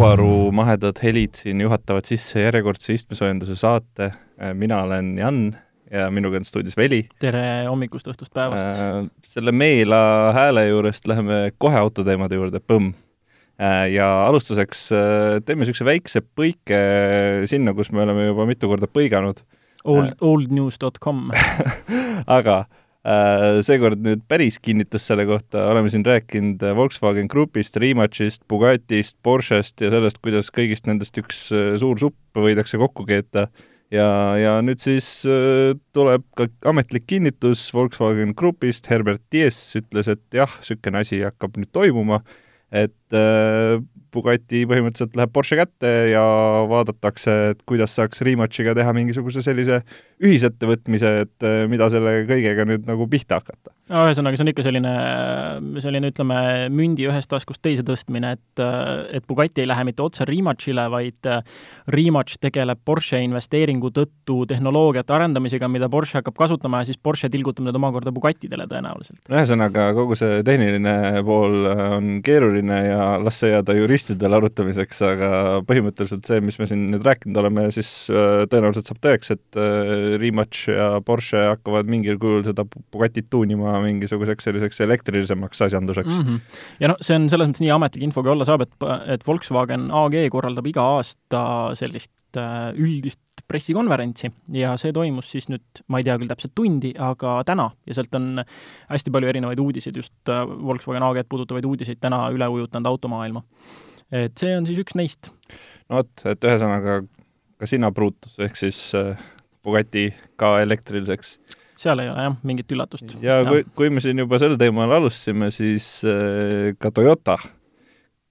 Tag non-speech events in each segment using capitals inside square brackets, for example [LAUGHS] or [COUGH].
Subaru mahedad helid siin juhatavad sisse järjekordse istmesoojenduse saate. mina olen Jan ja minuga on stuudios Veli. tere hommikust, õhtust, päevast äh,! selle meela hääle juurest läheme kohe autoteemade juurde, põmm äh,! ja alustuseks äh, teeme niisuguse väikse põike sinna, kus me oleme juba mitu korda põiganud. Old, oldnews.com [LAUGHS] aga Äh, seekord nüüd päris kinnitus selle kohta, oleme siin rääkinud Volkswagen Grupist, Rimačist, Bugatist, Porschest ja sellest, kuidas kõigist nendest üks äh, suur supp võidakse kokku keeta. ja, ja nüüd siis äh, tuleb ka ametlik kinnitus Volkswagen Grupist, Herbert Diess ütles, et jah, niisugune asi hakkab nüüd toimuma, et Bugatti põhimõtteliselt läheb Porsche kätte ja vaadatakse, et kuidas saaks Rimachiga teha mingisuguse sellise ühisettevõtmise, et eh, mida selle kõigega nüüd nagu pihta hakata. no ühesõnaga, see on ikka selline, selline ütleme, mündi ühest taskust teise tõstmine, et et Bugatti ei lähe mitte otse Rimachile, vaid Rimach tegeleb Porsche investeeringu tõttu tehnoloogiate arendamisega, mida Porsche hakkab kasutama ja siis Porsche tilgutab need omakorda Bugattidele tõenäoliselt. ühesõnaga, kogu see tehniline pool on keeruline ja las see jääda juristidele juristidel arutamiseks, aga põhimõtteliselt see, mis me siin nüüd rääkinud oleme, siis äh, tõenäoliselt saab tõeks, et äh, Rimac ja Porsche hakkavad mingil kujul seda Bugatit tuunima mingisuguseks selliseks elektrilisemaks asjanduseks mm. -hmm. ja noh, see on selles mõttes nii ametlik info, kui olla saab, et, et Volkswagen AG korraldab iga aasta sellist äh, üldist pressikonverentsi ja see toimus siis nüüd, ma ei tea küll täpselt tundi, aga täna ja sealt on hästi palju erinevaid uudiseid, just Volkswagen AG-d puudutavaid uudiseid täna üle ujutanud automaailma et see on siis üks neist. no vot, et ühesõnaga ka sina pruutus, ehk siis äh, Bugatti ka elektriliseks. seal ei ole jah, mingit üllatust. ja kui, kui me siin juba sel teemal alustasime, siis äh, ka Toyota,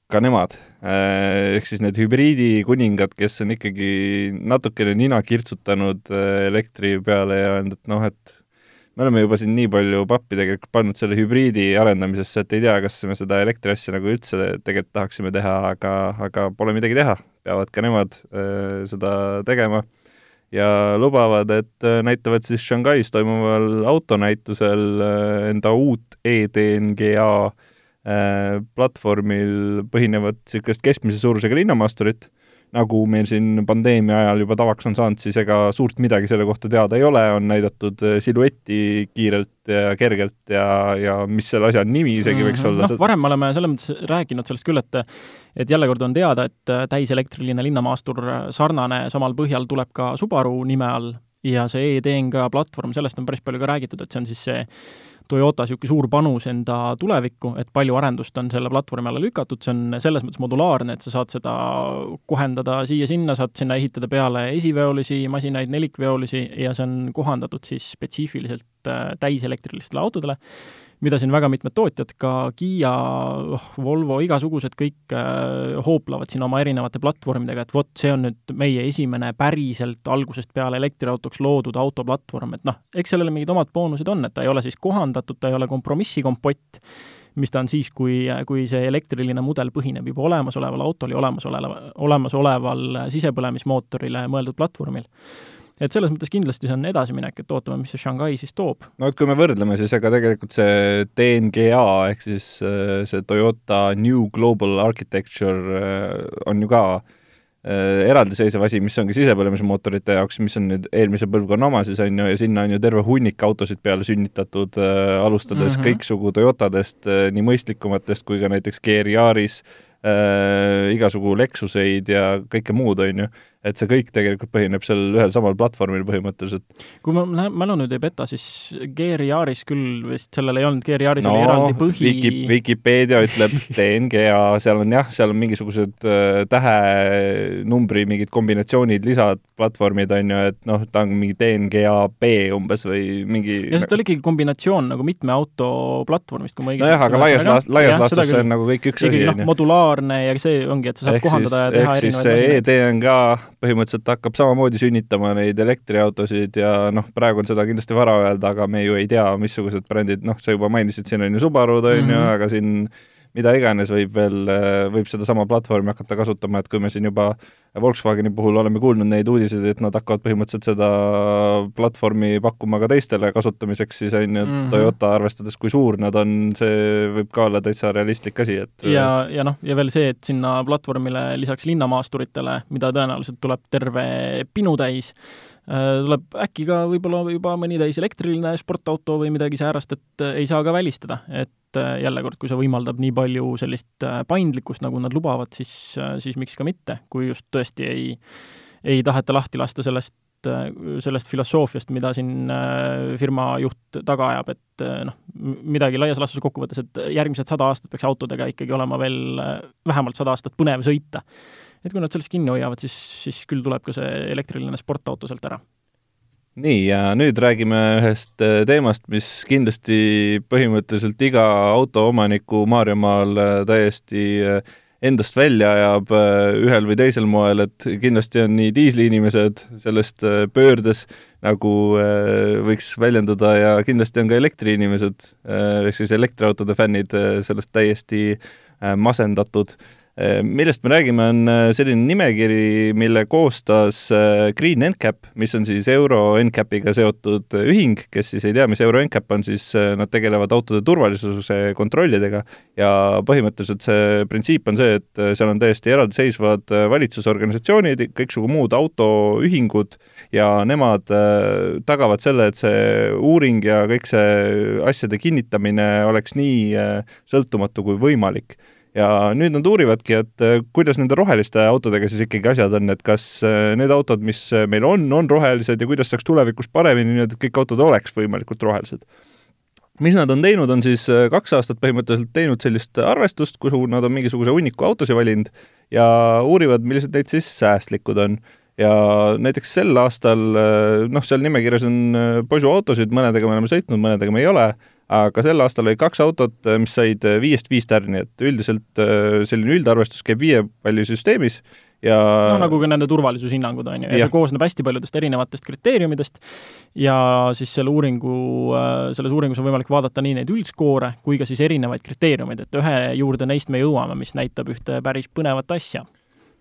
ka nemad. Äh,, ehk siis need hübriidikuningad, kes on ikkagi natukene nina kirtsutanud äh, elektri peale ja öelnud, et noh, et me oleme juba siin nii palju pappi tegelikult pannud selle hübriidi arendamisesse, et ei tea, kas me seda elektriasja nagu üldse tegelikult tahaksime teha, aga, aga pole midagi teha, peavad ka nemad äh, seda tegema. Ja lubavad, et näitavad siis Shanghais toimuval autonäitusel enda uut e-DNGA platvormil põhinevat niisugust keskmise suurusega linnamaasturit nagu meil siin pandeemia ajal juba tavaks on saanud, siis ega suurt midagi selle kohta teada ei ole, on näidatud äh, siluetti kiirelt ja kergelt ja, ja mis selle asja nimi isegi võiks mm -hmm. olla. noh, varem me oleme selles mõttes rääkinud sellest küll, et et jälle kord on teada, et äh, täiselektriline linnamaastur äh, sarnane samal põhjal tuleb ka Subaru nime all ja see e-DNG platvorm, sellest on päris palju ka räägitud, et see on siis see Toyota niisugune suur panus enda tulevikku, et palju arendust on selle platvormi alla lükatud, see on selles mõttes modulaarne, et sa saad seda kohendada siia-sinna, saad sinna ehitada peale esiveolisi masinaid, nelikveolisi ja see on kohandatud siis spetsiifiliselt äh, täiselektrilistele autodele mida siin väga mitmed tootjad, ka Kiia, oh, Volvo, igasugused kõik äh, hooplevad siin oma erinevate platvormidega, et vot, see on nüüd meie esimene päriselt algusest peale elektriautoks loodud autoplatvorm, et noh, eks sellele mingid omad boonused on, et ta ei ole siis kohandatud, ta ei ole kompromissikompott, mis ta on siis, kui, kui see elektriline mudel põhineb juba olemasoleval autol ja olemasoleva, olemasoleval sisepõlemismootorile mõeldud platvormil et selles mõttes kindlasti see on edasiminek, et ootame, mis see Shanghai siis toob. no et kui me võrdleme, siis ega tegelikult see DNGA ehk siis äh, see Toyota New Global Architecture äh, on ju ka äh, eraldiseisev asi, mis ongi sisepõlemismootorite jaoks, mis on nüüd eelmise põlvkonna oma siis on ju, ja sinna on ju terve hunnik autosid peale sünnitatud äh,, alustades mm -hmm. kõiksugu Toyotadest äh,, nii mõistlikumatest kui ka näiteks GR Yaris äh,, igasugu Lexuseid ja kõike muud, on ju et see kõik tegelikult põhineb seal ühel samal platvormil põhimõtteliselt. kui ma mälu nüüd ei peta, siis Gear Yaris küll vist, sellel ei olnud, Gear Yaris no, oli eraldi põhi Wiki, Vikipeedia ütleb [LAUGHS] DNGA, seal on jah, seal on mingisugused äh, tähenumbri mingid kombinatsioonid, lisad, platvormid on ju, et noh, ta on mingi DNGA B umbes või mingi ja sest ta oli ikkagi kombinatsioon nagu mitme auto platvormist, kui ma õigesti nojah, aga laias laastus, laias laastus see on nagu kõik üks asi, on ju. modulaarne ja see ongi, et sa saad ehk kohandada siis, ja teha erinevaid asju. Põhimõtteliselt hakkab samamoodi sünnitama neid elektriautosid ja noh, praegu on seda kindlasti vara öelda, aga me ju ei tea, missugused brändid, noh, sa juba mainisid, siin on ju Subarud, on ju, mhm. aga siin mida iganes võib veel, võib sedasama platvormi hakata kasutama, et kui me siin juba Volkswageni puhul oleme kuulnud neid uudiseid, et nad hakkavad põhimõtteliselt seda platvormi pakkuma ka teistele kasutamiseks, siis on ju mm -hmm. Toyota, arvestades kui suur nad on, see võib ka olla täitsa realistlik asi, et ja, ja noh, ja veel see, et sinna platvormile lisaks linnamaasturitele, mida tõenäoliselt tuleb terve pinutäis, Äh, tuleb äkki ka võib-olla juba mõni täis elektriline sportauto või midagi säärast, et äh, ei saa ka välistada, et äh, jälle kord, kui see võimaldab nii palju sellist paindlikkust, nagu nad lubavad, siis, siis miks ka mitte, kui just tõesti ei, ei taheta lahti lasta sellest, sellest filosoofiast, mida siin firma juht taga ajab, et noh, midagi laias laastus kokkuvõttes, et järgmised sada aastat peaks autodega ikkagi olema veel vähemalt sada aastat põnev sõita et kui nad sellest kinni hoiavad, siis, siis küll tuleb ka see elektriline sportauto sealt ära. Nii, ja nüüd räägime ühest äh, teemast, mis kindlasti põhimõtteliselt iga autoomaniku Maarjamaal äh, täiesti äh, endast välja ajab ühel või teisel moel, et kindlasti on nii diisliinimesed sellest pöördes, nagu võiks väljendada, ja kindlasti on ka elektriinimesed, ehk siis elektriautode fännid sellest täiesti masendatud millest me räägime, on äh, selline nimekiri, mille koostas äh, Green NCAP, mis on siis Euro NCAP-iga seotud ühing, kes siis ei tea, mis Euro NCAP on, siis nad tegelevad autode turvalisuse kontrollidega. Ja põhimõtteliselt see printsiip on see, et seal on täiesti eraldiseisvad valitsusorganisatsioonid, kõiksugu muud autoühingud ja nemad tagavad selle, et see uuring ja kõik see asjade kinnitamine oleks nii sõltumatu kui võimalik ja nüüd nad uurivadki, et äh, kuidas nende roheliste autodega siis ikkagi asjad on, et kas äh, need autod, mis äh, meil on, on rohelised ja kuidas saaks tulevikus paremini nii, et kõik autod oleks võimalikult rohelised. mis nad on teinud, on siis kaks aastat põhimõtteliselt teinud sellist arvestust, kuhu nad on mingisuguse hunniku autosid valinud ja uurivad, millised neid siis säästlikud on ja näiteks sel aastal, noh, seal nimekirjas on Peugeot autosid, mõnedega me oleme sõitnud, mõnedega me ei ole, aga sel aastal oli kaks autot, mis said viiest viis tärni, et üldiselt äh, selline üldarvestus käib viie palli süsteemis ja no nagu ka nende turvalisushinnangud, on ju, ja see koosneb hästi paljudest erinevatest kriteeriumidest ja siis selle uuringu, äh, selles uuringus on võimalik vaadata nii neid üldskoore kui ka siis erinevaid kriteeriumeid, et ühe juurde neist me jõuame, mis näitab ühte päris põnevat asja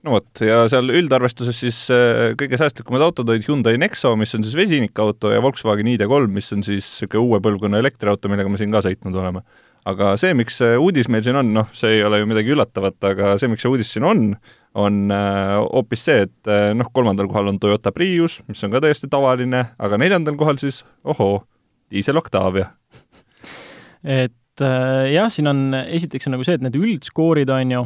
no vot, ja seal üldarvestuses siis äh, kõige säästlikumad autod olid Hyundai Nexo, mis on siis vesinikauto, ja Volkswagen ID3, mis on siis niisugune uue põlvkonna elektriauto, millega me siin ka sõitnud oleme. aga see, miks see uudis meil siin on, noh, see ei ole ju midagi üllatavat, aga see, miks see uudis siin on, on äh, hoopis see, et äh, noh, kolmandal kohal on Toyota Prius, mis on ka täiesti tavaline, aga neljandal kohal siis ohoo, diisel Octavia et jah, siin on, esiteks on nagu see, et need üldskoorid on ju,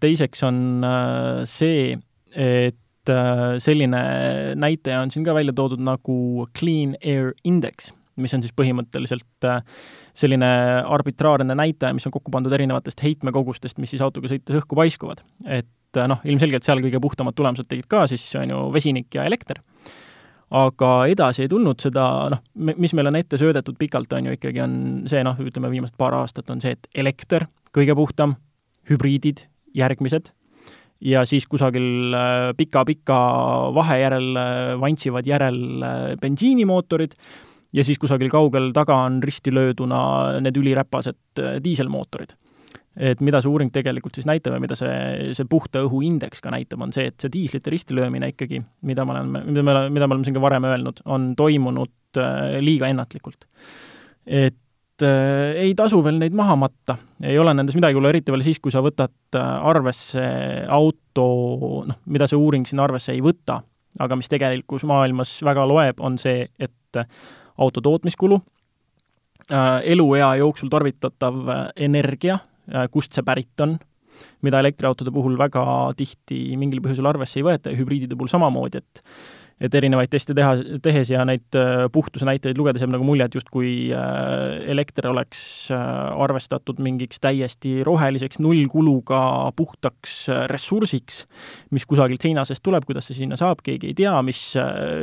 teiseks on äh, see, et äh, selline näitaja on siin ka välja toodud nagu Clean Air Index, mis on siis põhimõtteliselt selline arbitraarne näitaja, mis on kokku pandud erinevatest heitmekogustest, mis siis autoga sõites õhku paiskuvad. et noh, ilmselgelt seal kõige puhtamad tulemused tegid ka siis, on ju, vesinik ja elekter aga edasi ei tulnud seda, noh, mis meile on ette söödetud pikalt, on ju ikkagi, on see noh, ütleme viimased paar aastat on see, et elekter kõige puhtam, hübriidid järgmised, ja siis kusagil pika-pika äh, vahe järel äh, vantsivad järel äh, bensiinimootorid ja siis kusagil kaugel taga on risti lööduna need üliräpased diiselmootorid. et mida see uuring tegelikult siis näitab ja mida see, see puhta õhu indeks ka näitab, on see, et see diislite ristilöömine ikkagi, mida ma olen, mida me, mida me oleme siin ka varem öelnud, on toimunud liiga ennatlikult. et äh, ei tasu veel neid maha matta. ei ole nendes midagi hullu, eriti veel siis, kui sa võtad äh, arvesse auto, noh, mida see uuring siin arvesse ei võta, aga mis tegelikus maailmas väga loeb, on see, et äh, auto tootmiskulu äh,, eluea jooksul tarvitatav äh, energia äh,, kust see pärit on, mida elektriautode puhul väga tihti mingil põhjusel arvesse ei võeta ja hübriidide puhul samamoodi, et et erinevaid teste teha, tehes ja neid äh, puhtuse näitajaid lugedes jääb nagu mulje, et justkui äh, elekter oleks äh, arvestatud mingiks täiesti roheliseks nullkuluga puhtaks ressursiks, mis kusagilt seina seest tuleb, kuidas see sinna saab, keegi ei tea, mis,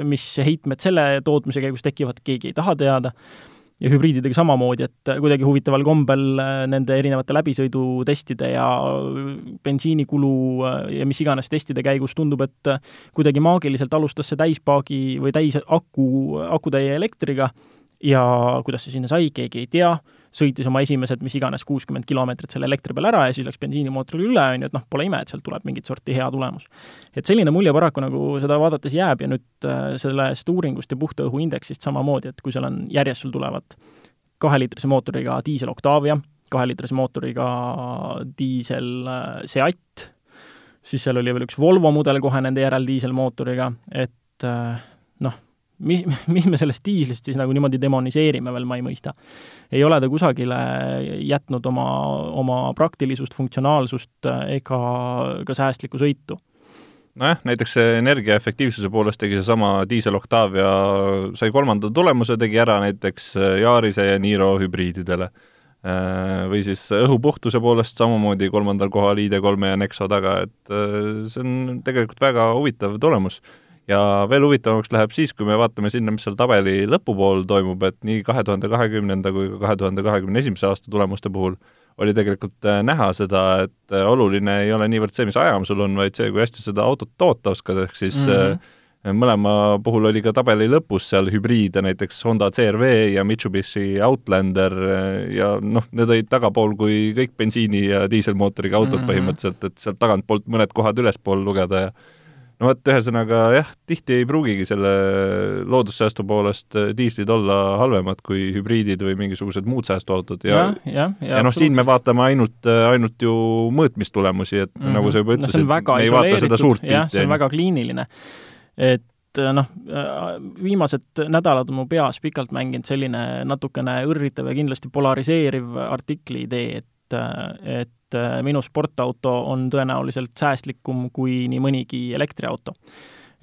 mis heitmed selle tootmise käigus tekivad, keegi ei taha teada ja hübriididega samamoodi, et kuidagi huvitaval kombel äh, nende erinevate läbisõidutestide ja bensiinikulu äh, ja mis iganes testide käigus tundub, et kuidagi maagiliselt alustas see täispaagi või täis aku, akutäie elektriga ja kuidas see sinna sai, keegi ei tea, sõitis oma esimesed mis iganes kuuskümmend kilomeetrit selle elektri peale ära ja siis läks bensiinimootorile üle, on ju, et noh, pole ime, et sealt tuleb mingit sorti hea tulemus. et selline mulje paraku nagu seda vaadates jääb ja nüüd äh, sellest uuringust ja puhta õhu indeksist samamoodi, et kui seal on, järjest sul tulevad kaheliitrise mootoriga diisel Octavia, kaheliitrise mootoriga diisel äh, Seat, siis seal oli veel üks Volvo mudel kohe nende järel diiselmootoriga, et äh, noh, mis, mis me sellest diislist siis nagu niimoodi demoniseerime veel, ma ei mõista. ei ole ta kusagile jätnud oma, oma praktilisust, funktsionaalsust ega ka säästlikku sõitu nojah, näiteks energiaefektiivsuse poolest tegi seesama diisel Octavia, sai kolmanda tulemuse, tegi ära näiteks Yarise ja Niro hübriididele Äh, või siis õhupuhtuse poolest samamoodi kolmandal kohal ID3 ja Nexo taga, et äh, see on tegelikult väga huvitav tulemus. Ja veel huvitavamaks läheb siis, kui me vaatame sinna, mis seal tabeli lõpupool toimub, et nii kahe tuhande kahekümnenda kui ka kahe tuhande kahekümne esimese aasta tulemuste puhul oli tegelikult äh, näha seda, et oluline ei ole niivõrd see, mis ajam sul on, vaid see, kui hästi seda autot toota oskad, ehk siis mm -hmm mõlema puhul oli ka tabeli lõpus seal hübriide, näiteks Honda CRV ja Mitsubishi Outlander ja noh, need olid tagapool kui kõik bensiini- ja diiselmootoriga autod mm -hmm. põhimõtteliselt, et sealt tagantpoolt mõned kohad ülespool lugeda ja no vot, ühesõnaga jah, tihti ei pruugigi selle loodussäästu poolest diislid olla halvemad kui hübriidid või mingisugused muud säästuautod ja ja, ja, ja, ja noh, siin me vaatame ainult, ainult ju mõõtmistulemusi, et mm -hmm. nagu sa juba ütlesid no,, me ei vaata seda suurt pilti. jah, see on väga kliiniline et noh, viimased nädalad on mu peas pikalt mänginud selline natukene õrritav ja kindlasti polariseeriv artikli idee, et, et minu sportauto on tõenäoliselt säästlikum kui nii mõnigi elektriauto.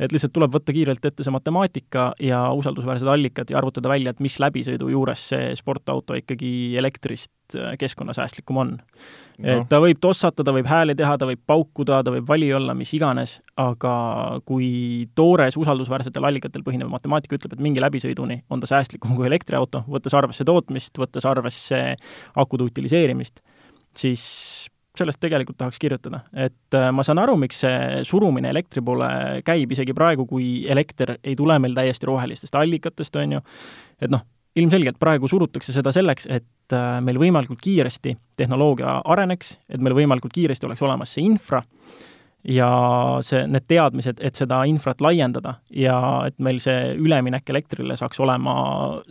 Et lihtsalt tuleb võtta kiirelt ette see matemaatika ja usaldusväärsed allikad ja arvutada välja, et mis läbisõidu juures see sportauto ikkagi elektrist äh, keskkonnasäästlikum on. No.. et ta võib tossata, ta võib hääli teha, ta võib paukuda, ta võib vali olla, mis iganes, aga kui toores usaldusväärsetel allikatel põhinev matemaatika ütleb, et mingi läbisõiduni on ta säästlikum kui elektriauto, võttes arvesse tootmist, võttes arvesse akude utiliseerimist, siis sellest tegelikult tahaks kirjutada, et äh, ma saan aru, miks see surumine elektri poole käib isegi praegu, kui elekter ei tule meil täiesti rohelistest allikatest, on ju, et noh, ilmselgelt praegu surutakse seda selleks, et äh, meil võimalikult kiiresti tehnoloogia areneks, et meil võimalikult kiiresti oleks olemas see infra ja see, need teadmised, et seda infrat laiendada ja et meil see üleminek elektrile saaks olema,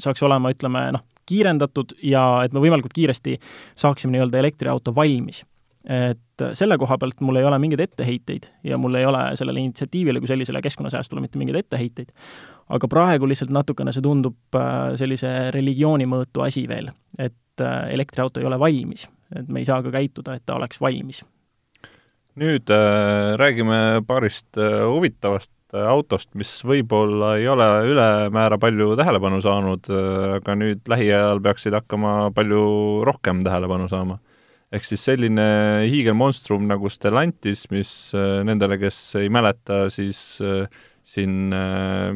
saaks olema, ütleme noh, kiirendatud ja et me võimalikult kiiresti saaksime nii-öelda elektriauto valmis et selle koha pealt mul ei ole mingeid etteheiteid ja mul ei ole sellele initsiatiivile kui sellisele keskkonnasäästule mitte mingeid etteheiteid. aga praegu lihtsalt natukene see tundub äh, sellise religiooni mõõtu asi veel, et äh, elektriauto ei ole valmis, et me ei saa ka käituda, et ta oleks valmis. Nüüd äh, räägime paarist äh, huvitavast äh, autost, mis võib-olla ei ole ülemäära palju tähelepanu saanud, aga nüüd lähiajal peaksid hakkama palju rohkem tähelepanu saama. Ehk siis selline hiigelmonstrum nagu Stellantis, mis äh, nendele, kes ei mäleta, siis äh, siin äh,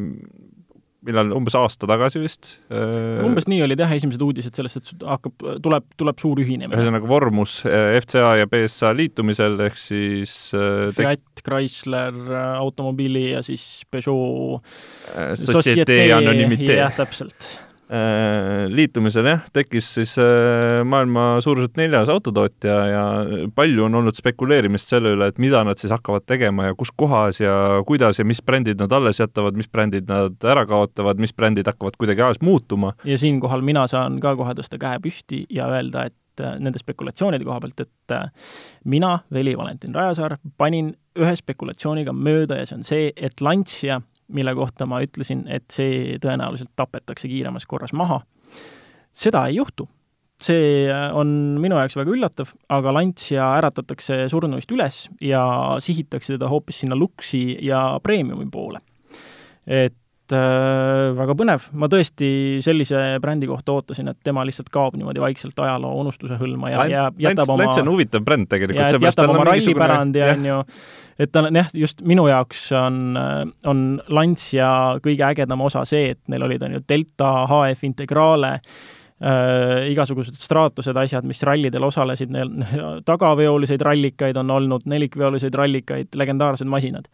millal, umbes aasta tagasi vist? umbes nii olid jah, esimesed uudised sellest, et hakkab, tuleb, tuleb suur ühinemine. ühesõnaga vormus FCA ja BSA liitumisel, ehk siis Fiat, Chrysler, Automobili ja siis Peugeot Societe Anonymite. jah, täpselt Äh, liitumisel jah, tekkis siis äh, maailma suuruselt neljas autotootja ja palju on olnud spekuleerimist selle üle, et mida nad siis hakkavad tegema ja kus kohas ja kuidas ja mis brändid nad alles jätavad, mis brändid nad ära kaotavad, mis brändid hakkavad kuidagi ajas muutuma. ja siinkohal mina saan ka kohe tõsta käe püsti ja öelda, et äh, nende spekulatsioonide koha pealt, et mina, Veli Valentin Rajasaar, panin ühe spekulatsiooniga mööda ja see on see, et Lancia mille kohta ma ütlesin, et see tõenäoliselt tapetakse kiiremas korras maha. seda ei juhtu. see on minu jaoks väga üllatav, aga Lancia äratatakse surnuist üles ja sihitakse teda hoopis sinna luksi ja premiumi poole. et äh, väga põnev, ma tõesti sellise brändi kohta ootasin, et tema lihtsalt kaob niimoodi vaikselt ajaloo unustuse hõlma ja jääb, jätab oma Lants on huvitav bränd tegelikult. jätab oma rallipärandi, on ju, et ta on jah, just minu jaoks on, on Lancia kõige ägedam osa see, et neil olid, on ju, Delta, HF Integrale äh,, igasugused straatused, asjad, mis rallidel osalesid, neil [LAUGHS] tagaveoliseid rallikaid on olnud, nelikveoliseid rallikaid, legendaarsed masinad.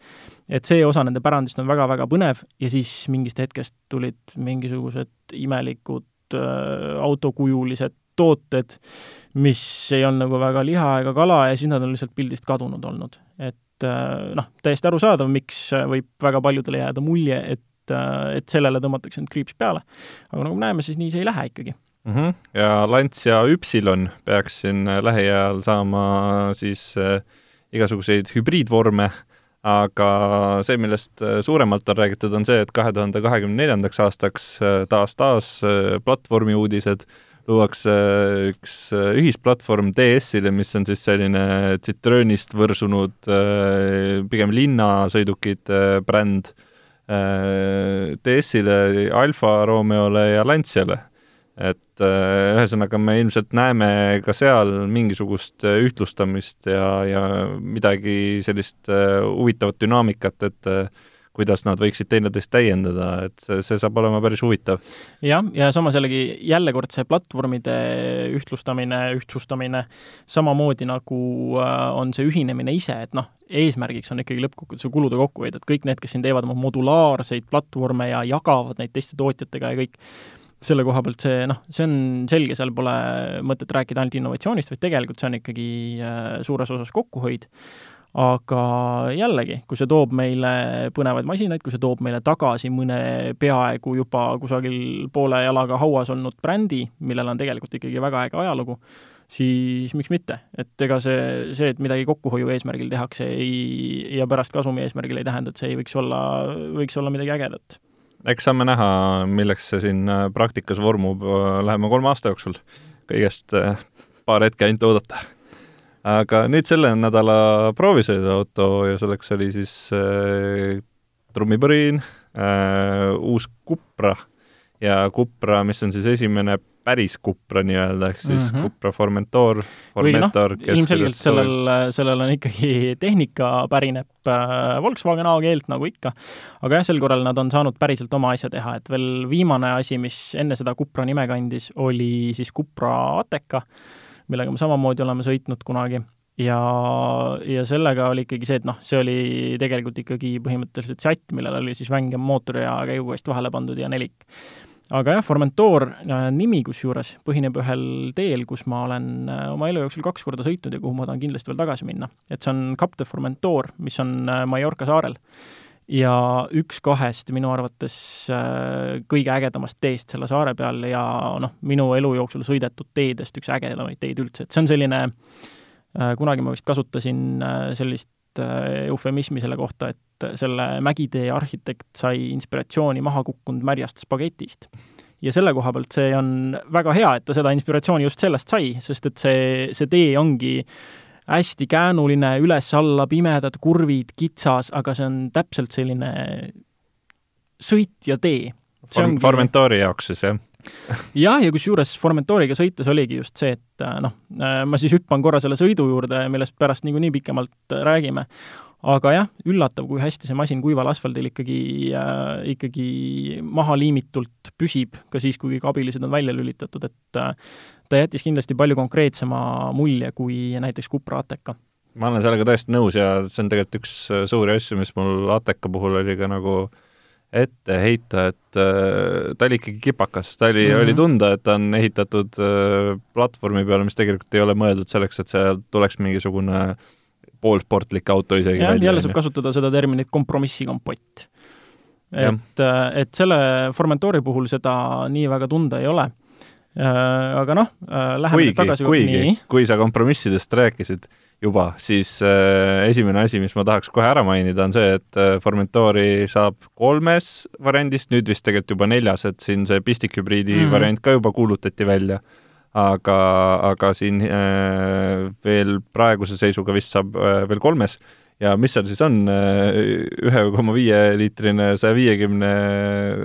et see osa nende pärandist on väga-väga põnev ja siis mingist hetkest tulid mingisugused imelikud autokujulised tooted, mis ei olnud nagu väga liha ega kala ja siis nad on lihtsalt pildist kadunud olnud. et noh, täiesti arusaadav, miks võib väga paljudele jääda mulje, et, et sellele tõmmatakse nüüd kriips peale. aga nagu me näeme, siis nii see ei lähe ikkagi mm. -hmm. ja Lancia Ypsilon peaks siin lähiajal saama siis äh, igasuguseid hübriidvorme, aga see, millest äh, suuremalt on räägitud, on see, et kahe tuhande kahekümne neljandaks aastaks äh, taas-taas äh, platvormi uudised luuakse üks äh, ühisplatvorm DS-ile, mis on siis selline Citroenist võrsunud äh, pigem linnasõidukite bränd äh, DS-ile, Alfa Romeole ja Lanciale. Et ühesõnaga, me ilmselt näeme ka seal mingisugust ühtlustamist ja, ja midagi sellist huvitavat dünaamikat, et kuidas nad võiksid teineteist täiendada, et see, see saab olema päris huvitav. jah, ja samas jällegi, jälle kord see platvormide ühtlustamine, ühtsustamine, samamoodi nagu äh, on see ühinemine ise, et noh, eesmärgiks on ikkagi lõppkokkuvõttes kulude kokkuhoid, et kõik need, kes siin teevad oma modulaarseid platvorme ja jagavad neid teiste tootjatega ja kõik, selle koha pealt see noh, see on selge, seal pole mõtet rääkida ainult innovatsioonist, vaid tegelikult see on ikkagi äh, suures osas kokkuhoid aga jällegi, kui see toob meile põnevaid masinaid, kui see toob meile tagasi mõne peaaegu juba kusagil poole jalaga hauas olnud brändi, millel on tegelikult ikkagi väga äge ajalugu, siis miks mitte, et ega see, see, et midagi kokkuhoiu eesmärgil tehakse, ei, ja pärast kasumi eesmärgil ei tähenda, et see ei võiks olla, võiks olla midagi ägedat. Eks saame näha, milleks see siin praktikas vormub lähema kolme aasta jooksul. kõigest eh, paar hetke ainult oodata aga nüüd selle nädala proovisõiduauto ja selleks oli siis äh, trummipõrin äh,, uus Cupra ja Cupra, mis on siis esimene päris Cupra nii-öelda, ehk siis mm -hmm. Cupra Formentor, Formentor no,, ilmselgelt sellel, sellel on ikkagi tehnika pärineb äh, Volkswagen AG-lt nagu ikka, aga jah, sel korral nad on saanud päriselt oma asja teha, et veel viimane asi, mis enne seda Cupra nime kandis, oli siis Cupra Ateca millega me samamoodi oleme sõitnud kunagi ja, ja sellega oli ikkagi see, et noh, see oli tegelikult ikkagi põhimõtteliselt sätt, millel oli siis vängem mootor ja käigukast vahele pandud ja nelik. Aga jah, Formentor äh, nimi kusjuures põhineb ühel teel, kus ma olen äh, oma elu jooksul kaks korda sõitnud ja kuhu ma tahan kindlasti veel tagasi minna. et see on Cap de Formentor, mis on äh, Mallorca saarel ja üks kahest minu arvates kõige ägedamast teest selle saare peal ja noh, minu elu jooksul sõidetud teedest üks ägedamaid teid üldse, et see on selline kunagi ma vist kasutasin sellist eufemismi selle kohta, et selle mägitee arhitekt sai inspiratsiooni maha kukkunud märjast spagetist. ja selle koha pealt see on väga hea, et ta seda inspiratsiooni just sellest sai, sest et see, see tee ongi äh, hästi käänuline, üles-alla, pimedad kurvid, kitsas, aga see on täpselt selline sõit ja tee. Form-, Formentori jaoks siis, jah? Jah, ja kusjuures Formentoriga sõites oligi just see, et äh, noh, äh, ma siis hüppan korra selle sõidu juurde, millest pärast niikuinii pikemalt äh, räägime, aga jah, üllatav, kui hästi see masin kuival asfaldil ikkagi äh,, ikkagi maha liimitult püsib, ka siis, kui kabilised on välja lülitatud, et äh, ta jättis kindlasti palju konkreetsema mulje kui näiteks Cupra Ateca. ma olen sellega täiesti nõus ja see on tegelikult üks suuri asju, mis mul Ateca puhul oli ka nagu ette heita, et äh, ta oli ikkagi kipakas, ta oli mm, -hmm. oli tunda, et ta on ehitatud äh, platvormi peale, mis tegelikult ei ole mõeldud selleks, et seal tuleks mingisugune poolsportlik auto isegi jah, jälle saab kasutada seda terminit kompromissikompott. et, äh, et selle Formentori puhul seda nii väga tunda ei ole. Äh, aga noh, äh, läheme kuigi, tagasi kuigi, kui sa kompromissidest rääkisid juba, siis äh, esimene asi, mis ma tahaks kohe ära mainida, on see, et äh, Formentori saab kolmes variandis, nüüd vist tegelikult juba neljas, et siin see pistikhübriidi mm -hmm. variant ka juba kuulutati välja, aga, aga siin äh, veel praeguse seisuga vist saab äh, veel kolmes. Ja mis seal siis on, äh, ühe koma viie liitrine saja viiekümne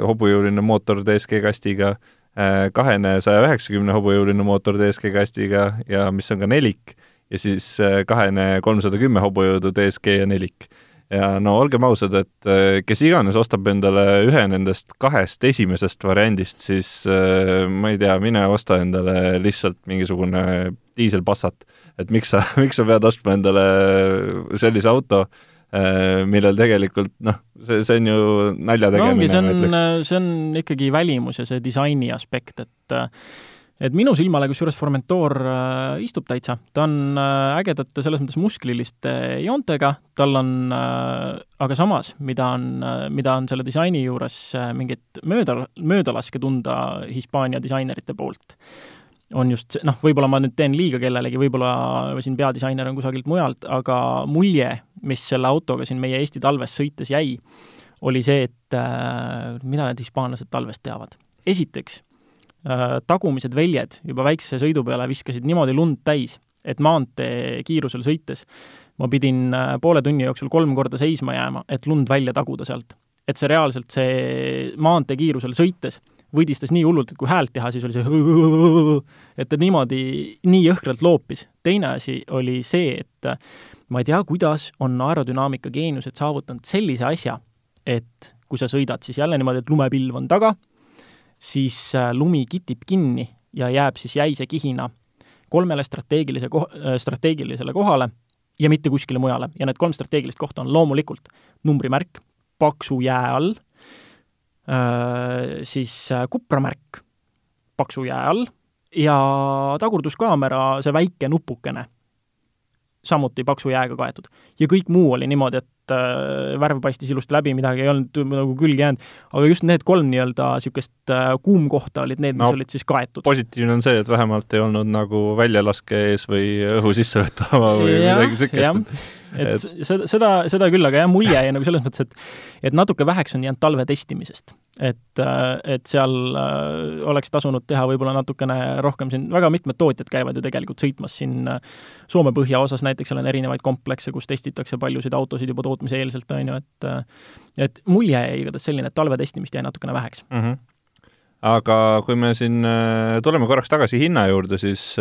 hobujõuline mootor DSG kastiga Äh, kahene saja üheksakümne hobujõuline mootor DSG kastiga ja mis on ka nelik, ja siis äh, kahene kolmsada kümme hobujõudu DSG ja nelik. ja no olgem ausad, et äh, kes iganes ostab endale ühe nendest kahest esimesest variandist, siis ma ei tea, mine osta endale lihtsalt mingisugune diiselpassat. et miks sa, [LAUGHS] miks sa pead ostma endale sellise auto, millel tegelikult noh, see, see on ju nalja tegemine no see on, see on ikkagi välimus ja see disaini aspekt, et et minu silmale kusjuures Formentor äh, istub täitsa, ta on äh, ägedate selles mõttes muskliliste joontega, tal on äh,, aga samas, mida on äh,, mida on selle disaini juures äh, mingit mööda, möödalaske tunda Hispaania disainerite poolt, on just see, noh, võib-olla ma nüüd teen liiga kellelegi, võib-olla siin peadisainer on kusagilt mujalt, aga mulje, mis selle autoga siin meie Eesti talves sõites jäi, oli see, et äh, mida need hispaanlased talvest teavad. esiteks tagumised väljed juba väikse sõidu peale viskasid niimoodi lund täis, et maantee kiirusel sõites ma pidin äh, poole tunni jooksul kolm korda seisma jääma, et lund välja taguda sealt. et see reaalselt, see maantee kiirusel sõites võdistas nii hullult, et kui häält teha, siis oli see [LAUGHS] et ta niimoodi, nii jõhkralt loopis. teine asi oli see, et äh, ma ei tea, kuidas on aerodünaamika geeniused saavutanud sellise asja, et kui sa sõidad siis jälle niimoodi, et lumepilv on taga, siis äh, lumi kitib kinni ja jääb siis jäise kihina kolmele strateegilise ko-, äh, strateegilisele kohale ja mitte kuskile mujale. ja need kolm strateegilist kohta on loomulikult numbrimärk paksu jää all, äh, siis kupramärk paksu jää all ja tagurduskaamera, see väike nupukene, samuti paksu jääga kaetud. ja kõik muu oli niimoodi, et äh, värv paistis ilusti läbi, midagi ei olnud nagu külge jäänud, aga just need kolm nii-öelda niisugust äh, kuumkohta olid need, mis no, olid siis kaetud. positiivne on see, et vähemalt ei olnud nagu väljalaske ees või õhu sissevõtava või ja, midagi niisugust. Et, seda, seda, seda küll, aga jah, mulje jäi nagu selles mõttes, et et natuke väheks on jäänud talve testimisest et, äh, et seal äh, oleks tasunud teha võib-olla natukene rohkem siin, väga mitmed tootjad käivad ju tegelikult sõitmas siin äh, Soome põhjaosas näiteks, seal on erinevaid komplekse, kus testitakse paljusid autosid juba tootmiseelselt, on ju, et et mulje jäi igatahes selline, et talve testimist jäi natukene väheks mm. -hmm aga kui me siin tuleme korraks tagasi hinna juurde, siis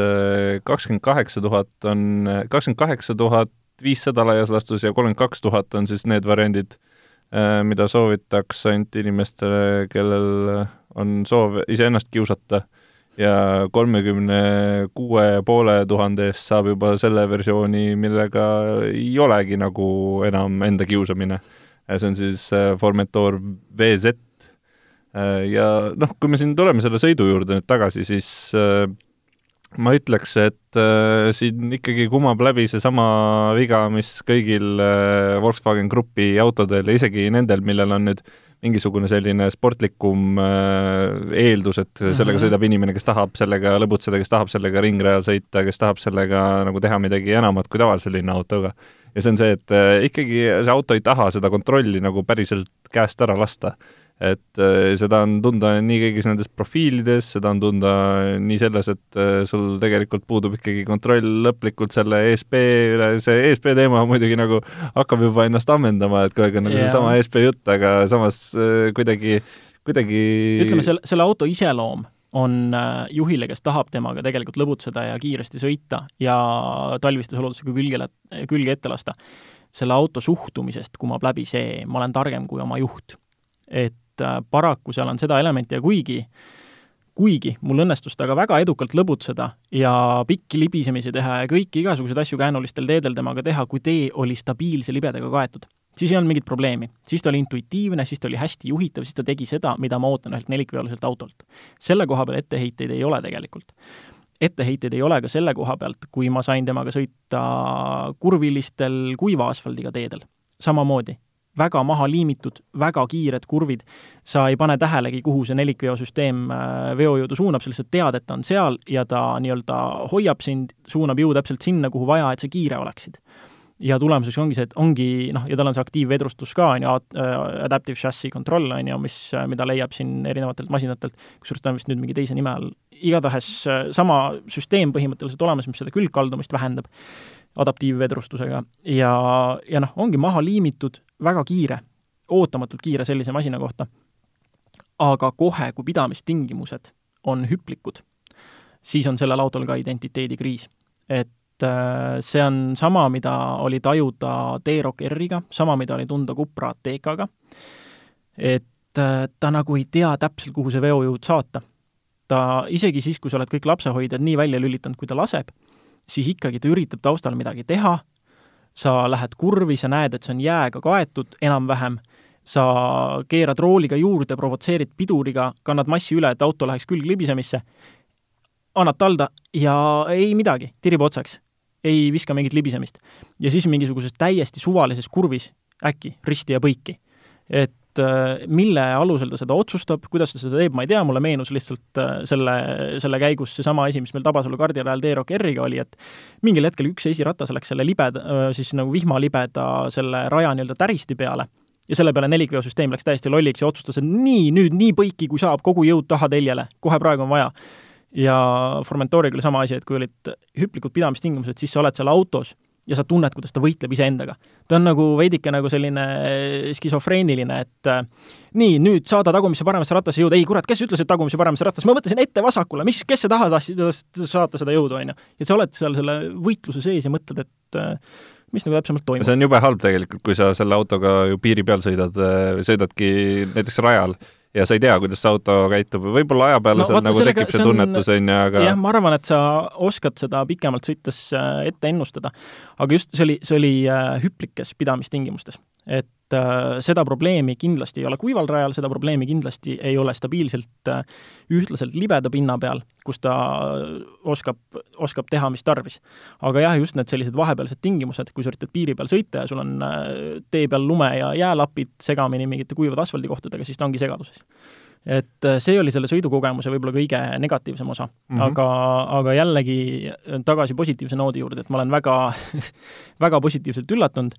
kakskümmend kaheksa tuhat on, kakskümmend kaheksa tuhat viissada laias laastus ja kolmkümmend kaks tuhat on siis need variandid Äh, mida soovitaks ainult inimestele, kellel on soov iseennast kiusata ja kolmekümne kuue poole tuhande eest saab juba selle versiooni, millega ei olegi nagu enam enda kiusamine. see on siis äh, Formentor VZ äh, ja noh, kui me siin tuleme selle sõidu juurde nüüd tagasi, siis ma ütleks, et äh, siin ikkagi kumab läbi seesama viga, mis kõigil äh, Volkswagen Grupi autodel ja isegi nendel, millel on nüüd mingisugune selline sportlikum äh, eeldus, et mm -hmm. sellega sõidab inimene, kes tahab sellega lõbutseda, kes tahab sellega ringrajal sõita, kes tahab sellega nagu teha midagi enamat kui tavalise linnaautoga. ja see on see, et äh, ikkagi see auto ei taha seda kontrolli nagu päriselt käest ära lasta et äh, seda on tunda nii kõigis nendes profiilides, seda on tunda nii selles, et äh, sul tegelikult puudub ikkagi kontroll lõplikult selle ESP üle, see ESP teema muidugi nagu hakkab juba ennast ammendama, et kogu aeg on nagu yeah. seesama ESP jutt, aga samas äh, kuidagi, kuidagi ütleme, selle, selle auto iseloom on juhile, kes tahab temaga tegelikult lõbutseda ja kiiresti sõita ja talvistes oludes ka külge, külge ette lasta, selle auto suhtumisest kumab läbi see, ma olen targem kui oma juht. et et äh, paraku seal on seda elementi ja kuigi kuigi mul õnnestus temaga väga edukalt lõbutseda ja pikki libisemisi teha ja kõiki igasuguseid asju käänulistel teedel temaga teha, kui tee oli stabiilse libedaga kaetud, siis ei olnud mingit probleemi. siis ta oli intuitiivne, siis ta oli hästi juhitav, siis ta tegi seda, mida ma ootan ühelt nelikveoliselt autolt. selle koha peal etteheiteid ei ole tegelikult. etteheiteid ei ole ka selle koha pealt, kui ma sain temaga sõita kurvilistel kuiva asfaldiga teedel. samamoodi, väga maha liimitud, väga kiired kurvid, sa ei pane tähelegi, kuhu see nelikveosüsteem äh, veojõudu suunab, sa lihtsalt tead, et ta on seal ja ta nii-öelda hoiab sind, suunab jõu täpselt sinna, kuhu vaja, et sa kiire oleksid. ja tulemuseks ongi see, et ongi noh, ja tal on see aktiivvedrustus ka, on ju, äh, adaptive chassis control, on ju, mis, äh, mida leiab siin erinevatelt masinatelt, kusjuures ta on vist nüüd mingi teise nime all, igatahes sama süsteem põhimõtteliselt olemas, mis seda külgkaldumist vähendab adaptiivvedrustusega. Ja, ja noh, ongi maha liimitud, väga kiire, ootamatult kiire sellise masina kohta. aga kohe, kui pidamistingimused on hüplikud, siis on sellel autol ka identiteedikriis. et äh, see on sama, mida oli tajuda T-Roc R-iga, sama, mida oli tunda Cupra Atecaga, et äh, ta nagu ei tea täpselt, kuhu see veojõud saata. ta isegi siis, kui sa oled kõik lapsehoidjad nii välja lülitanud, kui ta laseb, siis ikkagi ta üritab taustal midagi teha, sa lähed kurvi, sa näed, et see on jääga kaetud enam-vähem, sa keerad rooliga juurde, provotseerid piduriga, kannad massi üle, et auto läheks külg libisemisse, annad talda ja ei midagi, tirib otsaks. ei viska mingit libisemist. ja siis mingisuguses täiesti suvalises kurvis äkki risti ja põiki. et äh, mille alusel ta seda otsustab, kuidas ta seda teeb, ma ei tea, mulle meenus lihtsalt äh, selle, selle käigus seesama asi, mis meil Tabasalu kardi rajal T-Rock R-iga oli, et mingil hetkel üks esiratas läks selle libeda, äh, siis nagu vihmalibeda selle raja nii-öelda täristi peale. Ja selle peale nelikveosüsteem läks täiesti lolliks ja otsustas, et nii, nüüd nii põiki, kui saab, kogu jõud taha teljele, kohe praegu on vaja. Ja Formentoriga oli sama asi, et kui olid hüplikud pidamistingimused, siis sa oled seal autos ja sa tunned, kuidas ta võitleb iseendaga. ta on nagu veidike nagu selline skisofreeniline, et äh, nii, nüüd saada tagumisse paremasse rattasse jõuda, ei kurat, kes ütles, et tagumisse paremasse rattasse, ma mõtlesin ette vasakule, mis, kes see taha tahtsid saata seda jõudu, on ju. ja sa oled seal selle võitluse sees ja mõtled, et äh, mis nagu täpsemalt toimub. see on jube halb tegelikult, kui sa selle autoga ju piiri peal sõidad, sõidadki näiteks rajal ja sa ei tea, kuidas see auto käitub, võib-olla aja peale no, seal nagu sellega, tekib see, see tunnetus, on ju, aga jah, ma arvan, et sa oskad seda pikemalt sõites äh, ette ennustada. aga just see oli, see oli äh, hüplikes pidamistingimustes. Et äh, seda probleemi kindlasti ei ole kuival rajal, seda probleemi kindlasti ei ole stabiilselt äh, ühtlaselt libeda pinna peal, kus ta oskab, oskab teha, mis tarvis. aga jah, just need sellised vahepealsed tingimused, kui sa üritad piiri peal sõita ja sul on äh, tee peal lume ja jäälapid segamini mingite kuivade asfaldikohtadega, siis ta ongi segaduses et äh, see oli selle sõidukogemuse võib-olla kõige negatiivsem osa mm. -hmm. aga, aga jällegi tagasi positiivse noodi juurde, et ma olen väga [LAUGHS] väga positiivselt üllatunud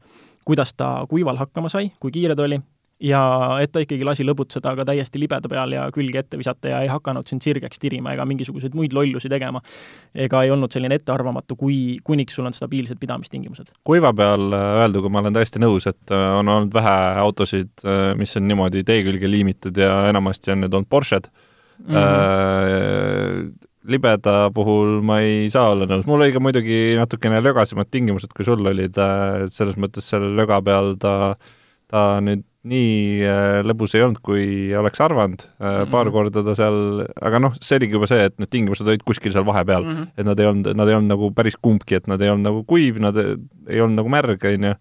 kuidas ta kuival hakkama sai, kui kiire ta oli, ja et ta ikkagi lasi lõbutseda ka täiesti libeda peal ja külge ette visata ja ei hakanud sind sirgeks tirima ega mingisuguseid muid lollusi tegema. ega ei olnud selline ettearvamatu, kui, kuniks sul on stabiilsed pidamistingimused. kuiva peal äh, öelduga ma olen täiesti nõus, et äh, on olnud vähe autosid, äh, mis on niimoodi tee külge liimitud ja enamasti on need olnud Porsched mm. -hmm libeda puhul ma ei saa olla nõus, mul oli ka muidugi natukene lögasemad tingimused, kui sul olid, et selles mõttes selle löga peal ta, ta nüüd nii äh, lõbus ei olnud, kui oleks arvanud mm, -hmm. paar korda ta seal, aga noh, see oligi juba see, et need tingimused olid kuskil seal vahepeal mm, -hmm. et nad ei olnud, nad ei olnud nagu päris kumbki, et nad ei olnud nagu kuiv, nad ei, ei olnud nagu märg, on ju,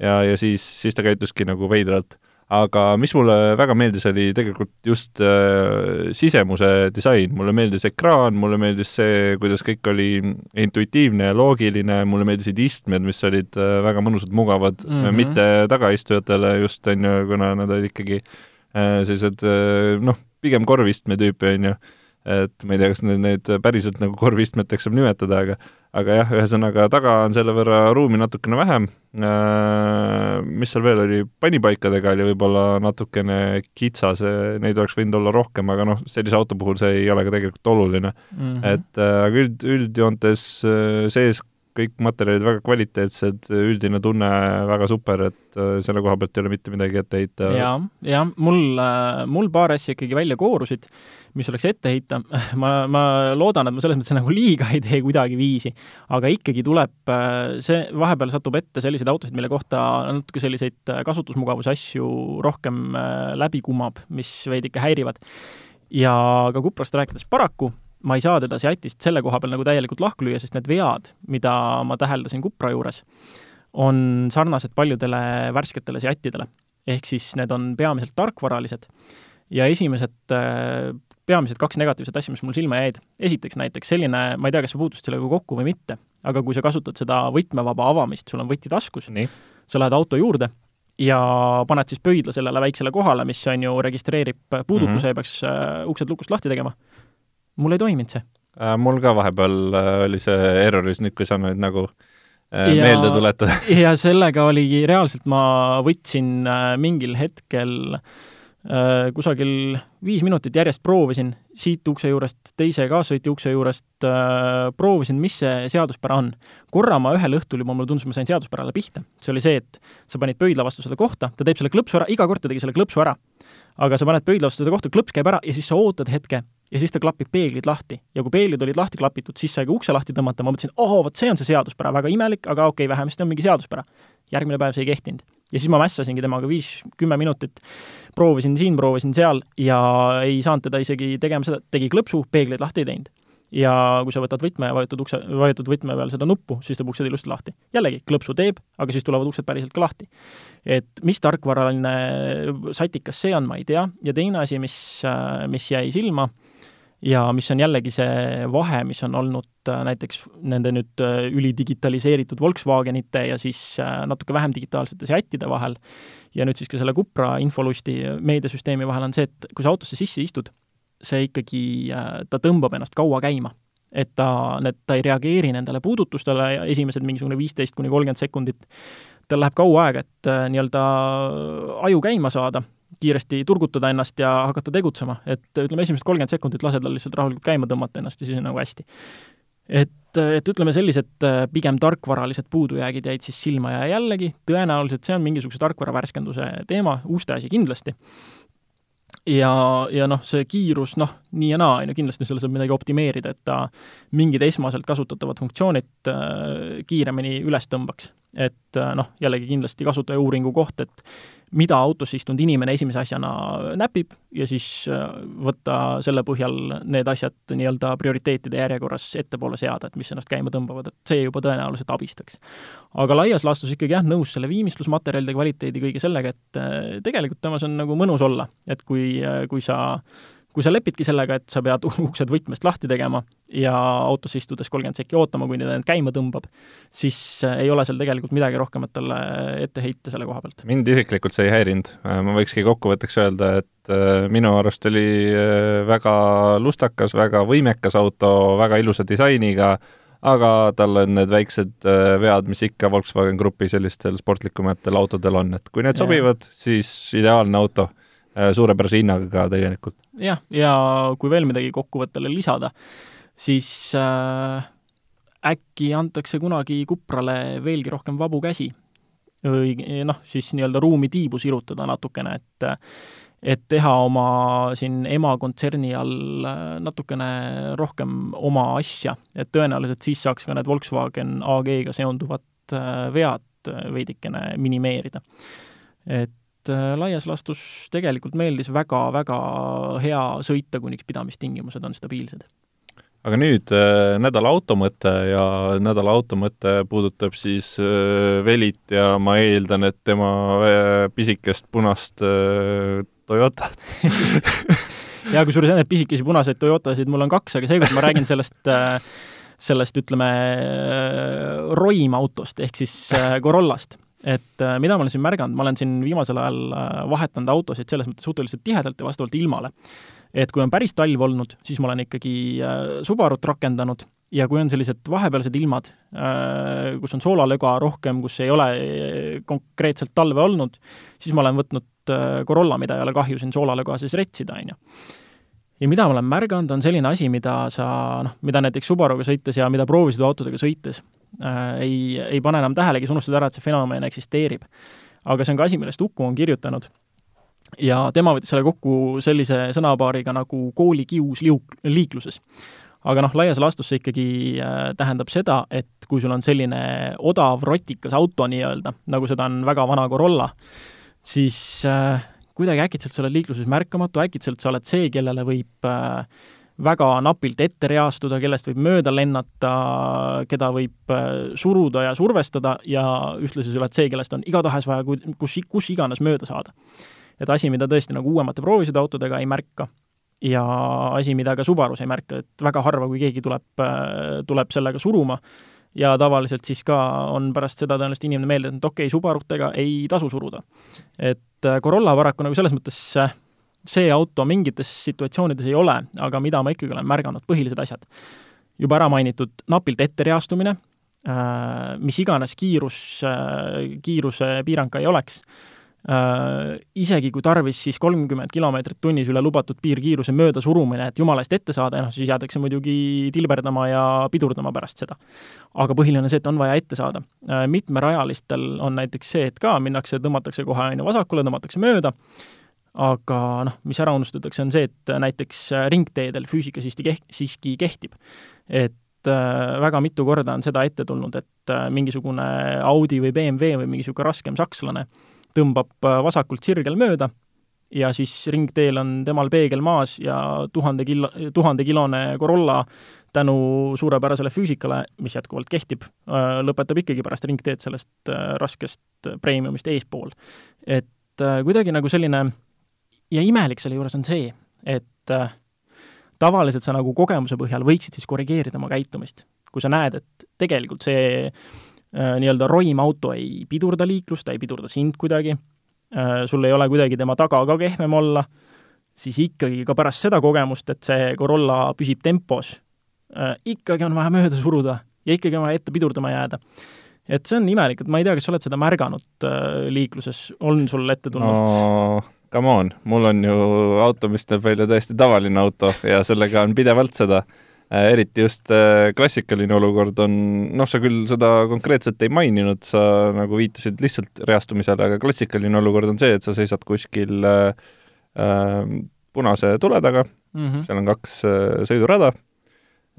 ja, ja siis, siis ta käituski nagu veidralt aga mis mulle väga meeldis, oli tegelikult just äh, sisemuse disain, mulle meeldis ekraan, mulle meeldis see, kuidas kõik oli intuitiivne ja loogiline, mulle meeldisid istmed, mis olid äh, väga mõnusad, mugavad mm, -hmm. mitte tagaistujatele just, on ju, kuna nad olid ikkagi äh, sellised äh, noh, pigem korvistme tüüpi, on ju et ma ei tea, kas neid, neid päriselt nagu korvistmeteks saab nimetada, aga aga jah, ühesõnaga taga on selle võrra ruumi natukene vähem, äh, mis seal veel oli, panipaikadega oli võib-olla natukene kitsas, neid oleks võinud olla rohkem, aga noh, sellise auto puhul see ei ole ka tegelikult oluline mm. -hmm. et äh, aga üld, üldjoontes äh, sees kõik materjalid väga kvaliteetsed, üldine tunne väga super, et selle koha pealt ei ole mitte midagi ette heita. jaa, jah, mul, mul paar asja ikkagi välja koorusid mis oleks ette heita, [LAUGHS] ma, ma loodan, et ma selles mõttes nagu liiga ei tee kuidagiviisi, aga ikkagi tuleb äh, see, vahepeal satub ette selliseid autosid, mille kohta natuke selliseid äh, kasutusmugavuse asju rohkem äh, läbi kumab, mis veidike häirivad. ja ka Cuprast rääkides paraku ma ei saa teda Seatist selle koha peal nagu täielikult lahku lüüa, sest need vead, mida ma täheldasin Cupra juures, on sarnased paljudele värsketele Seatidele. ehk siis need on peamiselt tarkvaralised ja esimesed peamised kaks negatiivset asja, mis mul silma jäid. esiteks näiteks selline, ma ei tea, kas sa puutusid sellega kokku või mitte, aga kui sa kasutad seda võtmevaba avamist, sul on võti taskus, sa lähed auto juurde ja paned siis pöidla sellele väiksele kohale, mis on ju, registreerib puudutuse mm -hmm. ja peaks äh, uksed lukust lahti tegema. mul ei toiminud see äh,. mul ka vahepeal äh, oli see erroris, nüüd kui sa nüüd nagu äh, ja, meelde tuletada [LAUGHS] ja sellega oli, reaalselt ma võtsin äh, mingil hetkel Äh, kusagil viis minutit järjest proovisin siit ukse juurest teise kaassõitja ukse juurest, äh, proovisin, mis see seaduspära on. korra ma ühel õhtul juba, mulle tundus, ma sain seaduspärale pihta. see oli see, et sa panid pöidla vastu seda kohta, ta teeb selle klõpsu ära, iga kord ta tegi selle klõpsu ära. aga sa paned pöidla vastu seda kohta, klõps käib ära ja siis sa ootad hetke ja siis ta klapib peeglid lahti. ja kui peeglid olid lahti klapitud, siis sai ka ukse lahti tõmmata, ma mõtlesin, ohoo, vot see on see seaduspära, väga imelik, aga okei okay,, vähemasti on mingi seaduspära. järgmine päev see ei kehtinud ja siis ma mässasingi temaga viis-kümme minutit, proovisin siin, proovisin seal ja ei saanud teda isegi tegema seda, tegi klõpsu, peegleid lahti ei teinud. ja kui sa võtad võtme ja vajutad ukse, vajutad võtme peal seda nuppu, siis teeb uksed ilusti lahti. jällegi, klõpsu teeb, aga siis tulevad uksed päriselt ka lahti. et mis tarkvaraline satikas see on, ma ei tea, ja teine asi, mis, mis jäi silma, ja mis on jällegi see vahe, mis on olnud äh, näiteks nende nüüd äh, ülidigitaliseeritud Volkswagenite ja siis äh, natuke vähem digitaalsete Seatide vahel ja nüüd siis ka selle Cupra infolusti meediasüsteemi vahel on see, et kui sa autosse sisse istud, see ikkagi, ta tõmbab ennast kaua käima. et ta, need, ta ei reageeri nendele puudutustele esimesed mingisugune viisteist kuni kolmkümmend sekundit, tal läheb kaua aega, et nii-öelda aju käima saada kiiresti turgutada ennast ja hakata tegutsema, et ütleme, esimesed kolmkümmend sekundit lased tal lihtsalt rahulikult käima tõmmata ennast ja siis on nagu hästi. et, et ütleme, sellised äh, pigem tarkvaralised puudujäägid jäid siis silma ja jällegi, tõenäoliselt see on mingisuguse tarkvara värskenduse teema, uste asi kindlasti, ja, ja noh, see kiirus, noh, nii ja naa, on ju, kindlasti seal saab midagi optimeerida, et ta mingid esmaselt kasutatavad funktsioonid äh, kiiremini üles tõmbaks. Et äh, noh, jällegi kindlasti kasutajauuringu koht, et mida autos istunud inimene esimese asjana näpib ja siis äh, võtta selle põhjal need asjad nii-öelda prioriteetide järjekorras ettepoole seada, et mis ennast käima tõmbavad, et see juba tõenäoliselt abistaks. aga laias laastus ikkagi jah, nõus selle viimistlusmaterjalide kvaliteedi, kõige sellega, et äh, tegelikult temas on nagu mõnus olla, et kui, äh, kui sa kui sa lepidki sellega, et sa pead [LAUGHS] uksed võtmest lahti tegema ja autosse istudes kolmkümmend sekki ootama, kuni ta end käima tõmbab, siis äh, ei ole seal tegelikult midagi rohkemat talle ette heita selle koha pealt. mind isiklikult see ei häirinud, äh, ma võikski kokkuvõtteks öelda, et äh, minu arust oli väga lustakas, väga võimekas auto, väga ilusa disainiga, aga tal on need väiksed vead, mis ikka Volkswagen Grupi sellistel sportlikumatel autodel on, et kui need sobivad, siis ideaalne auto. Äh, suurepärase hinnaga ka tegelikult. jah, ja kui veel midagi kokkuvõttele lisada, siis äh, äkki antakse kunagi Kuprale veelgi rohkem vabu käsi või noh, siis nii-öelda ruumi tiibu sirutada natukene, et et teha oma siin emakontserni all äh, natukene rohkem oma asja, et tõenäoliselt siis saaks ka need Volkswagen AG-ga seonduvad äh, vead veidikene minimeerida. et et äh, laias laastus tegelikult meeldis väga-väga hea sõita, kuniks pidamistingimused on stabiilsed. aga nüüd äh, nädala auto mõte ja nädala auto mõte puudutab siis äh, Velit ja ma eeldan, et tema äh, pisikest punast äh, Toyotat [LAUGHS] ja kusjuures need pisikesi punaseid Toyotasid mul on kaks, aga seekord ma räägin sellest äh, sellest, ütleme, äh, roim autost ehk siis Corollast et äh, mida ma olen siin märganud, ma olen siin viimasel ajal äh, vahetanud autosid selles mõttes suhteliselt tihedalt ja vastavalt ilmale. et kui on päris talv olnud, siis ma olen ikkagi äh, Subarut rakendanud ja kui on sellised vahepealsed ilmad, kus on soolalöga rohkem, kus ei ole konkreetselt talve olnud, siis ma olen võtnud Corolla, mida ei ole kahju siin soolalöga sees retsida, on ju ja mida ma olen märganud, on selline asi, mida sa noh, mida näiteks Subaruga sõites ja mida proovisõiduautodega sõites äh, ei, ei pane enam tähelegi, sa unustad ära, et see fenomen eksisteerib. aga see on ka asi, millest Uku on kirjutanud. ja tema võttis selle kokku sellise sõnapaariga nagu koolikius liuk-, liikluses. aga noh, laias laastus see ikkagi äh, tähendab seda, et kui sul on selline odav rotikas auto nii-öelda, nagu seda on väga vana Corolla, siis äh, kuidagi äkitselt sa oled liikluses märkamatu, äkitselt sa oled see, kellele võib äh, väga napilt ette reastuda, kellest võib mööda lennata, keda võib äh, suruda ja survestada ja ühtlasi sa oled see, kellest on igatahes vaja kus, kus iganes mööda saada. et asi, mida tõesti nagu uuemate proovisõiduautodega ei märka ja asi, mida ka Subarus ei märka, et väga harva, kui keegi tuleb, äh, tuleb sellega suruma, ja tavaliselt siis ka on pärast seda tõenäoliselt inimene meelde, et okei okay,, Subarutega ei tasu suruda. et Corolla paraku nagu selles mõttes see auto mingites situatsioonides ei ole, aga mida ma ikkagi olen märganud, põhilised asjad. juba ära mainitud napilt ettereastumine, äh, mis iganes kiirus, äh, kiiruse piirang ka ei oleks, äh, isegi kui tarvis, siis kolmkümmend kilomeetrit tunnis üle lubatud piirkiiruse mööda surumine, et jumala eest ette saada, noh siis jäädakse muidugi tilberdama ja pidurdama pärast seda. aga põhiline on see, et on vaja ette saada. mitmerajalistel on näiteks see, et ka minnakse, tõmmatakse kohe on ju vasakule, tõmmatakse mööda, aga noh, mis ära unustatakse, on see, et näiteks ringteedel füüsika siiski keht-, siiski kehtib. et äh, väga mitu korda on seda ette tulnud, et äh, mingisugune Audi või BMW või mingi niisugune raskem sakslane tõmbab äh, vasakult sirgel mööda ja siis ringteel on temal peegel maas ja tuhande kilo, tuhandekilone Corolla tänu suurepärasele füüsikale, mis jätkuvalt kehtib, äh, lõpetab ikkagi pärast ringteed sellest äh, raskest premiumist eespool. et äh, kuidagi nagu selline ja imelik selle juures on see, et tavaliselt sa nagu kogemuse põhjal võiksid siis korrigeerida oma käitumist. kui sa näed, et tegelikult see nii-öelda roim auto ei pidurda liiklust, ta ei pidurda sind kuidagi, sul ei ole kuidagi tema taga ka kehvem olla, siis ikkagi ka pärast seda kogemust, et see Corolla püsib tempos äh, ikkagi on vaja mööda suruda ja ikkagi on vaja ette pidurdama jääda. et see on imelik, et ma ei tea, kas sa oled seda märganud äh, liikluses, on sul ette tulnud no,? Come on, mul on ju auto, mis näeb välja täiesti tavaline auto ja sellega on pidevalt seda äh,, eriti just äh, klassikaline olukord on, noh, sa küll seda konkreetselt ei maininud, sa nagu viitasid lihtsalt reastumisele, aga klassikaline olukord on see, et sa seisad kuskil äh, äh, punase tule taga. Mm, -hmm. seal on kaks äh, sõidurada.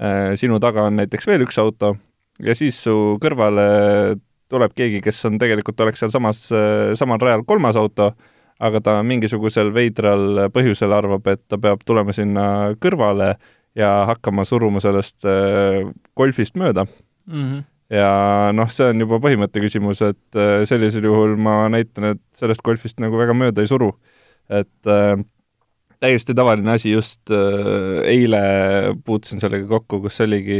Äh, sinu taga on näiteks veel üks auto ja siis su kõrvale tuleb keegi, kes on tegelikult, oleks sealsamas, äh, samal rajal kolmas auto, aga ta mingisugusel veidral põhjusel arvab, et ta peab tulema sinna kõrvale ja hakkama suruma sellest äh, golfist mööda mm. -hmm. ja noh, see on juba põhimõtte küsimus, et sellisel juhul ma näitan, et sellest golfist nagu väga mööda ei suru. et äh, täiesti tavaline asi, just äh, eile puutusin sellega kokku, kus oligi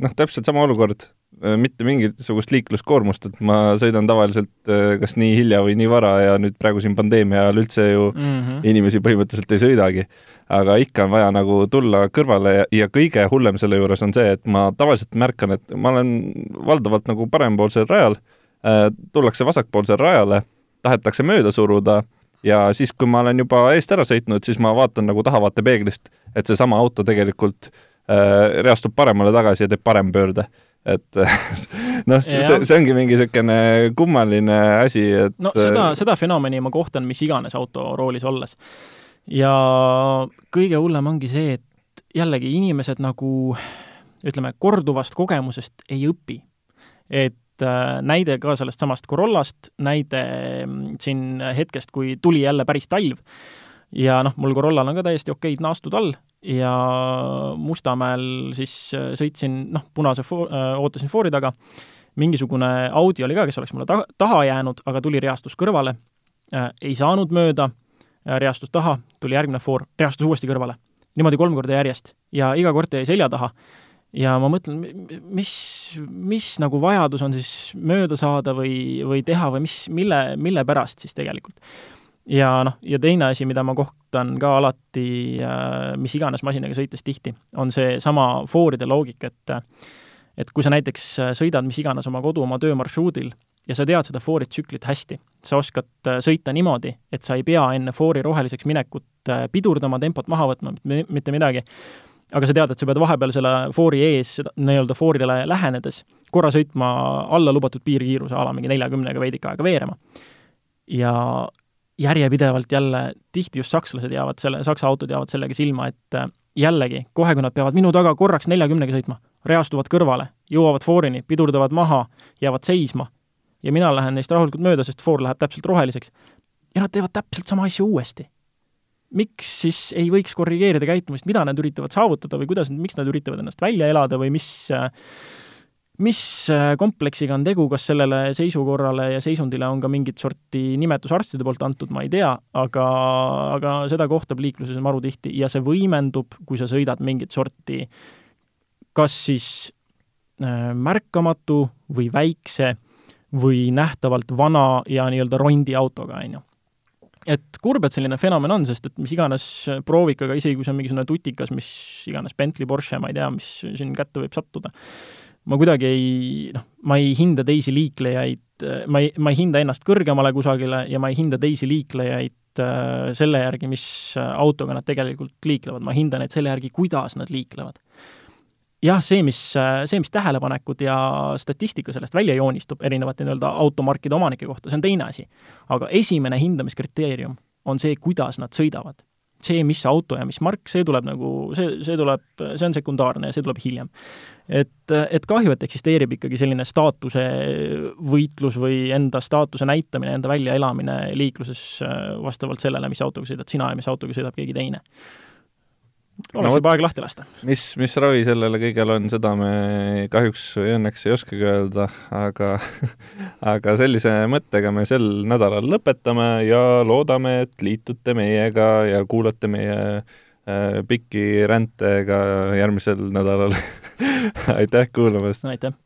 noh, täpselt sama olukord, äh, mitte mingisugust liikluskoormust, et ma sõidan tavaliselt äh, kas nii hilja või nii vara ja nüüd praegu siin pandeemia ajal üldse ju mm -hmm. inimesi põhimõtteliselt ei sõidagi. aga ikka on vaja nagu tulla kõrvale ja, ja kõige hullem selle juures on see, et ma tavaliselt märkan, et ma olen valdavalt nagu parempoolsel rajal äh,, tullakse vasakpoolsele rajale, tahetakse mööda suruda ja siis, kui ma olen juba eest ära sõitnud, siis ma vaatan nagu tahavaatepeeglist, et seesama auto tegelikult äh, reastub paremale tagasi ja teeb parempöörde et [LAUGHS] noh, see, see ongi mingi niisugune kummaline asi, et no seda, seda fenomeni ma kohtan mis iganes auto roolis olles. ja kõige hullem ongi see, et jällegi inimesed nagu ütleme, korduvast kogemusest ei õpi. et Äh, näide ka sellest samast Corollast, näide mm, siin hetkest, kui tuli jälle päris talv ja noh, mul Corollal on ka täiesti okeid naastud all ja Mustamäel siis äh, sõitsin, noh, punase fo-, äh, ootasin foori taga, mingisugune Audi oli ka, kes oleks mulle ta-, taha jäänud, aga tuli reastus kõrvale. Äh,, ei saanud mööda. Reastus taha, tuli järgmine foor, reastus uuesti kõrvale. niimoodi kolm korda järjest. Ja iga kord jäi selja taha. Ja ma mõtlen, mis, mis nagu vajadus on siis mööda saada või, või teha või mis, mille, mille pärast siis tegelikult. Ja noh, ja teine asi, mida ma kohtan ka alati äh, mis iganes masinaga sõites tihti, on seesama fooride loogika, et et kui sa näiteks sõidad mis iganes oma kodu, oma töömarsruudil ja sa tead seda foori tsüklit hästi, sa oskad äh, sõita niimoodi, et sa ei pea enne foori roheliseks minekut äh, pidurdama, tempot maha võtma, mitte midagi, aga sa tead, et sa pead vahepeal selle foori ees nii-öelda foorile lähenedes korra sõitma alla lubatud piirkiiruse ala, mingi neljakümnega veidike aega veerema. ja järjepidevalt jälle, tihti just sakslased jäävad selle, saksa autod jäävad sellega silma, et äh, jällegi, kohe kui nad peavad minu taga korraks neljakümnega sõitma, reastuvad kõrvale, jõuavad foorini, pidurdavad maha, jäävad seisma ja mina lähen neist rahulikult mööda, sest foor läheb täpselt roheliseks. ja nad teevad täpselt sama asja uuesti miks siis ei võiks korrigeerida käitumist, mida nad üritavad saavutada või kuidas, miks nad üritavad ennast välja elada või mis mis kompleksiga on tegu, kas sellele seisukorrale ja seisundile on ka mingit sorti nimetus arstide poolt antud, ma ei tea, aga, aga seda kohtab liikluses maru tihti ja see võimendub, kui sa sõidad mingit sorti kas siis äh, märkamatu või väikse või nähtavalt vana ja nii-öelda rondiautoga, on ju. Et kurb, et selline fenomen on, sest et mis iganes proovikaga, isegi kui see on mingisugune tutikas, mis iganes Bentley, Porsche, ma ei tea, mis siin kätte võib sattuda, ma kuidagi ei, noh, ma ei hinda teisi liiklejaid, ma ei, ma ei hinda ennast kõrgemale kusagile ja ma ei hinda teisi liiklejaid äh, selle järgi, mis autoga nad tegelikult liiklevad, ma hindan neid selle järgi, kuidas nad liiklevad jah, see, mis, see, mis tähelepanekud ja statistika sellest välja joonistub erinevate nii-öelda automarkide omanike kohta, see on teine asi. aga esimene hindamiskriteerium on see, kuidas nad sõidavad. See, mis auto ja mis mark, see tuleb nagu, see, see tuleb, see on sekundaarne ja see tuleb hiljem. et, et kahju, et eksisteerib ikkagi selline staatuse võitlus või enda staatuse näitamine, enda väljaelamine liikluses äh, vastavalt sellele, mis autoga sõidad sina ja mis autoga sõidab keegi teine oleks no, juba aeg lahti lasta. mis, mis ravi sellele kõigele on, seda me kahjuks või õnneks ei oskagi öelda, aga [LAUGHS] aga sellise mõttega me sel nädalal lõpetame ja loodame, et liitute meiega ja kuulate meie äh, pikki ränte ka järgmisel nädalal [LAUGHS] aitäh kuulamast! aitäh!